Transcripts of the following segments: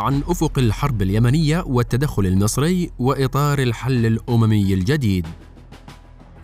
عن أفق الحرب اليمنية والتدخل المصري وإطار الحل الأممي الجديد.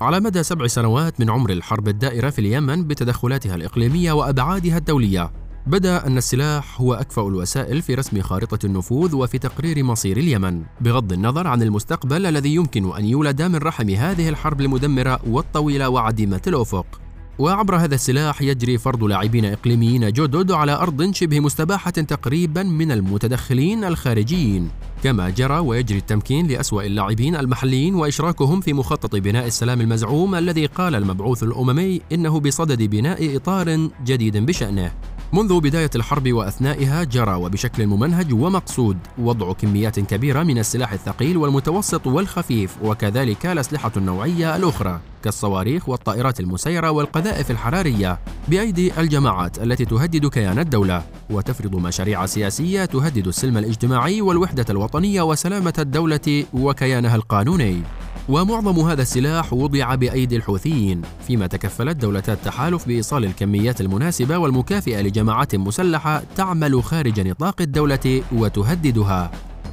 على مدى سبع سنوات من عمر الحرب الدائرة في اليمن بتدخلاتها الإقليمية وأبعادها الدولية، بدأ أن السلاح هو أكفأ الوسائل في رسم خارطة النفوذ وفي تقرير مصير اليمن، بغض النظر عن المستقبل الذي يمكن أن يولد من رحم هذه الحرب المدمرة والطويلة وعديمة الأفق. وعبر هذا السلاح يجري فرض لاعبين إقليميين جدد على أرض شبه مستباحة تقريبا من المتدخلين الخارجيين. كما جرى ويجري التمكين لأسوأ اللاعبين المحليين وإشراكهم في مخطط بناء السلام المزعوم الذي قال المبعوث الأممي إنه بصدد بناء إطار جديد بشأنه. منذ بداية الحرب وأثنائها جرى وبشكل ممنهج ومقصود وضع كميات كبيرة من السلاح الثقيل والمتوسط والخفيف وكذلك الأسلحة النوعية الأخرى كالصواريخ والطائرات المسيرة والقذائف الحرارية بأيدي الجماعات التي تهدد كيان الدولة. وتفرض مشاريع سياسية تهدد السلم الاجتماعي والوحدة الوطنية وسلامة الدولة وكيانها القانوني. ومعظم هذا السلاح وضع بأيدي الحوثيين فيما تكفلت دولتا التحالف بإيصال الكميات المناسبة والمكافئة لجماعات مسلحة تعمل خارج نطاق الدولة وتهددها.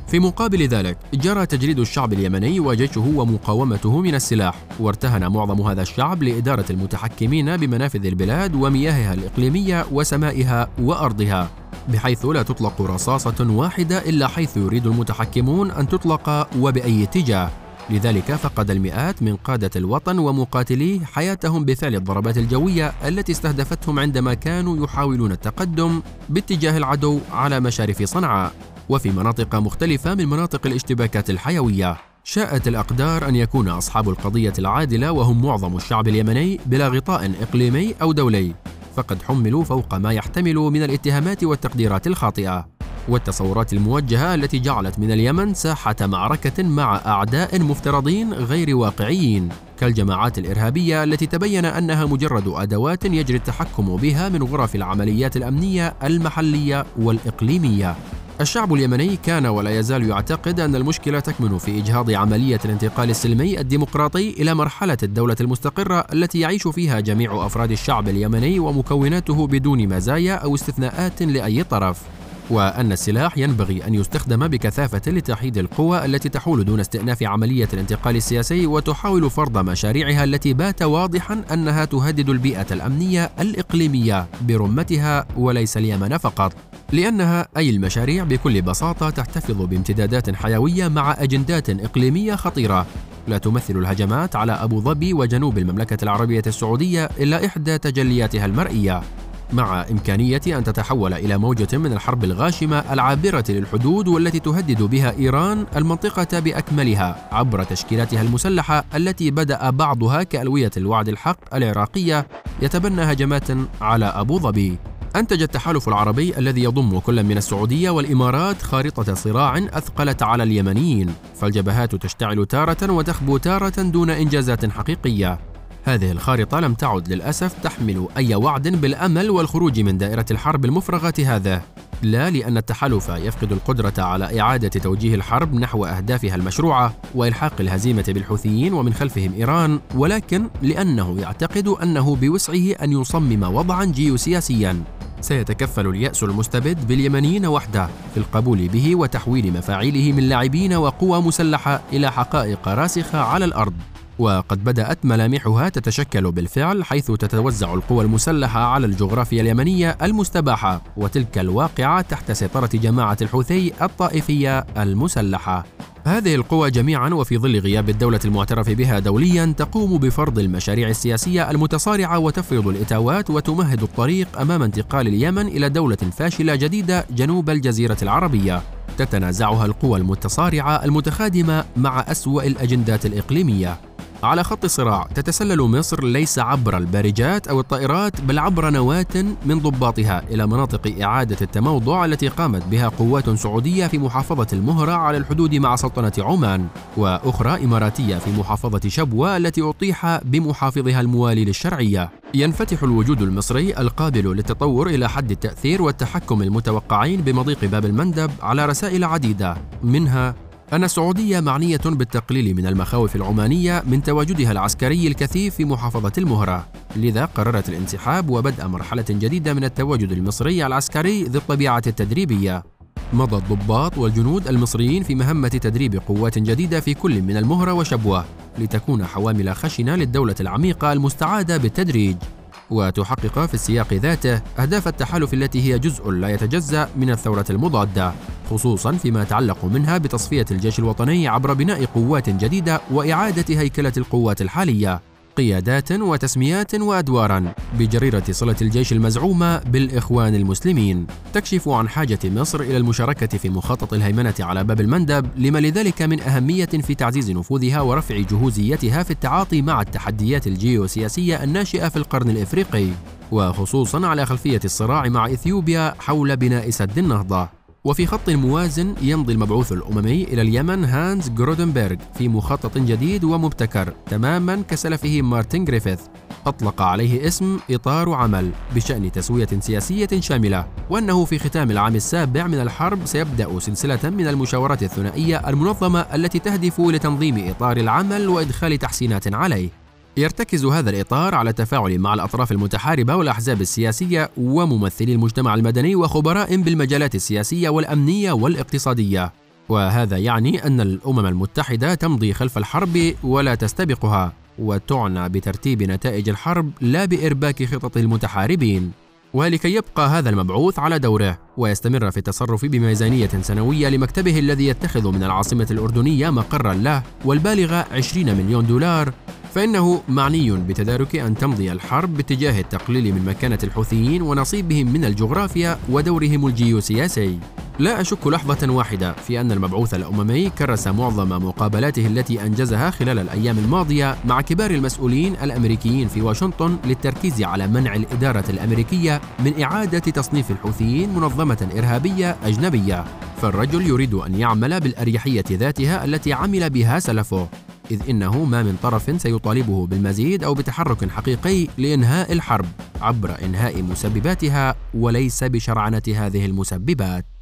في مقابل ذلك جرى تجريد الشعب اليمني وجيشه ومقاومته من السلاح وارتهن معظم هذا الشعب لإدارة المتحكمين بمنافذ البلاد ومياهها الإقليمية وسمائها وأرضها بحيث لا تطلق رصاصة واحدة إلا حيث يريد المتحكمون أن تطلق وبأي اتجاه. لذلك فقد المئات من قادة الوطن ومقاتليه حياتهم بفعل الضربات الجوية التي استهدفتهم عندما كانوا يحاولون التقدم باتجاه العدو على مشارف صنعاء. وفي مناطق مختلفة من مناطق الاشتباكات الحيوية شاءت الأقدار أن يكون أصحاب القضية العادلة وهم معظم الشعب اليمني بلا غطاء إقليمي أو دولي فقد حملوا فوق ما يحتملوا من الاتهامات والتقديرات الخاطئة. والتصورات الموجهة التي جعلت من اليمن ساحة معركة مع أعداء مفترضين غير واقعيين. كالجماعات الإرهابية التي تبين أنها مجرد أدوات يجري التحكم بها من غرف العمليات الأمنية المحلية والإقليمية. الشعب اليمني كان ولا يزال يعتقد أن المشكلة تكمن في إجهاض عملية الانتقال السلمي الديمقراطي إلى مرحلة الدولة المستقرة التي يعيش فيها جميع أفراد الشعب اليمني ومكوناته بدون مزايا أو استثناءات لأي طرف. وأن السلاح ينبغي أن يستخدم بكثافة لتحييد القوى التي تحول دون استئناف عملية الانتقال السياسي وتحاول فرض مشاريعها التي بات واضحا أنها تهدد البيئة الأمنية الإقليمية برمتها وليس اليمن فقط لأنها أي المشاريع بكل بساطة تحتفظ بامتدادات حيوية مع أجندات إقليمية خطيرة. لا تمثل الهجمات على أبو ظبي وجنوب المملكة العربية السعودية إلا إحدى تجلياتها المرئية. مع إمكانية أن تتحول إلى موجة من الحرب الغاشمة العابرة للحدود والتي تهدد بها إيران المنطقة بأكملها عبر تشكيلاتها المسلحة التي بدأ بعضها كألوية الوعد الحق العراقية يتبنى هجمات على أبو ظبي. أنتج التحالف العربي الذي يضم كل من السعودية والإمارات خارطة صراع أثقلت على اليمنيين فالجبهات تشتعل تارة وتخبو تارة دون إنجازات حقيقية. هذه الخارطة لم تعد للأسف تحمل أي وعد بالأمل والخروج من دائرة الحرب المفرغة هذا. لا لأن التحالف يفقد القدرة على إعادة توجيه الحرب نحو أهدافها المشروعة وإلحاق الهزيمة بالحوثيين ومن خلفهم إيران ولكن لأنه يعتقد أنه بوسعه أن يصمم وضعا جيوسياسيا. سيتكفل اليأس المستبد باليمنيين وحده في القبول به وتحويل مفاعيله من لاعبين وقوى مسلحة إلى حقائق راسخة على الأرض. وقد بدأت ملامحها تتشكل بالفعل حيث تتوزع القوى المسلحة على الجغرافيا اليمنية المستباحة وتلك الواقعة تحت سيطرة جماعة الحوثي الطائفية المسلحة. هذه القوى جميعا وفي ظل غياب الدولة المعترف بها دوليا تقوم بفرض المشاريع السياسية المتصارعة وتفرض الإتاوات وتمهد الطريق أمام انتقال اليمن إلى دولة فاشلة جديدة جنوب الجزيرة العربية. تتنازعها القوى المتصارعة المتخادمة مع أسوأ الأجندات الإقليمية. على خط الصراع تتسلل مصر ليس عبر البارجات أو الطائرات بل عبر نواة من ضباطها إلى مناطق إعادة التموضع التي قامت بها قوات سعودية في محافظة المهرة على الحدود مع سلطنة عمان وأخرى إماراتية في محافظة شبوة التي أطيح بمحافظها الموالي للشرعية ينفتح الوجود المصري القابل للتطور إلى حد التأثير والتحكم المتوقعين بمضيق باب المندب على رسائل عديدة منها أن السعودية معنية بالتقليل من المخاوف العمانية من تواجدها العسكري الكثيف في محافظة المهرة، لذا قررت الانسحاب وبدء مرحلة جديدة من التواجد المصري العسكري ذي الطبيعة التدريبية. مضى الضباط والجنود المصريين في مهمة تدريب قوات جديدة في كل من المهرة وشبوة لتكون حوامل خشنة للدولة العميقة المستعادة بالتدريج. وتحقق في السياق ذاته أهداف التحالف التي هي جزء لا يتجزأ من الثورة المضادة. خصوصا فيما يتعلق منها بتصفية الجيش الوطني عبر بناء قوات جديدة وإعادة هيكلة القوات الحالية قيادات وتسميات وأدوارا بجريرة صلة الجيش المزعومة بالإخوان المسلمين. تكشف عن حاجة مصر إلى المشاركة في مخطط الهيمنة على باب المندب لما لذلك من أهمية في تعزيز نفوذها ورفع جهوزيتها في التعاطي مع التحديات الجيوسياسية الناشئة في القرن الإفريقي وخصوصا على خلفية الصراع مع إثيوبيا حول بناء سد النهضة. وفي خط موازن يمضي المبعوث الأممي إلى اليمن هانز جرودنبرغ في مخطط جديد ومبتكر تماما كسلفه مارتن جريفيث أطلق عليه اسم إطار عمل بشأن تسوية سياسية شاملة وأنه في ختام العام السابع من الحرب سيبدأ سلسلة من المشاورات الثنائية المنظمة التي تهدف لتنظيم إطار العمل وإدخال تحسينات عليه. يرتكز هذا الإطار على التفاعل مع الأطراف المتحاربة والأحزاب السياسية وممثلي المجتمع المدني وخبراء بالمجالات السياسية والأمنية والاقتصادية. وهذا يعني أن الأمم المتحدة تمضي خلف الحرب ولا تستبقها وتعنى بترتيب نتائج الحرب لا بإرباك خطط المتحاربين. ولكي يبقى هذا المبعوث على دوره ويستمر في التصرف بميزانية سنوية لمكتبه الذي يتخذ من العاصمة الأردنية مقرا له والبالغة 20 مليون دولار فإنه معني بتدارك أن تمضي الحرب باتجاه التقليل من مكانة الحوثيين ونصيبهم من الجغرافيا ودورهم الجيوسياسي. لا أشك لحظة واحدة في أن المبعوث الأممي كرس معظم مقابلاته التي أنجزها خلال الأيام الماضية مع كبار المسؤولين الأمريكيين في واشنطن للتركيز على منع الإدارة الأمريكية من إعادة تصنيف الحوثيين منظمة إرهابية أجنبية. فالرجل يريد أن يعمل بالأريحية ذاتها التي عمل بها سلفه إذ إنه ما من طرف سيطالبه بالمزيد أو بتحرك حقيقي لإنهاء الحرب عبر إنهاء مسبباتها وليس بشرعنة هذه المسببات.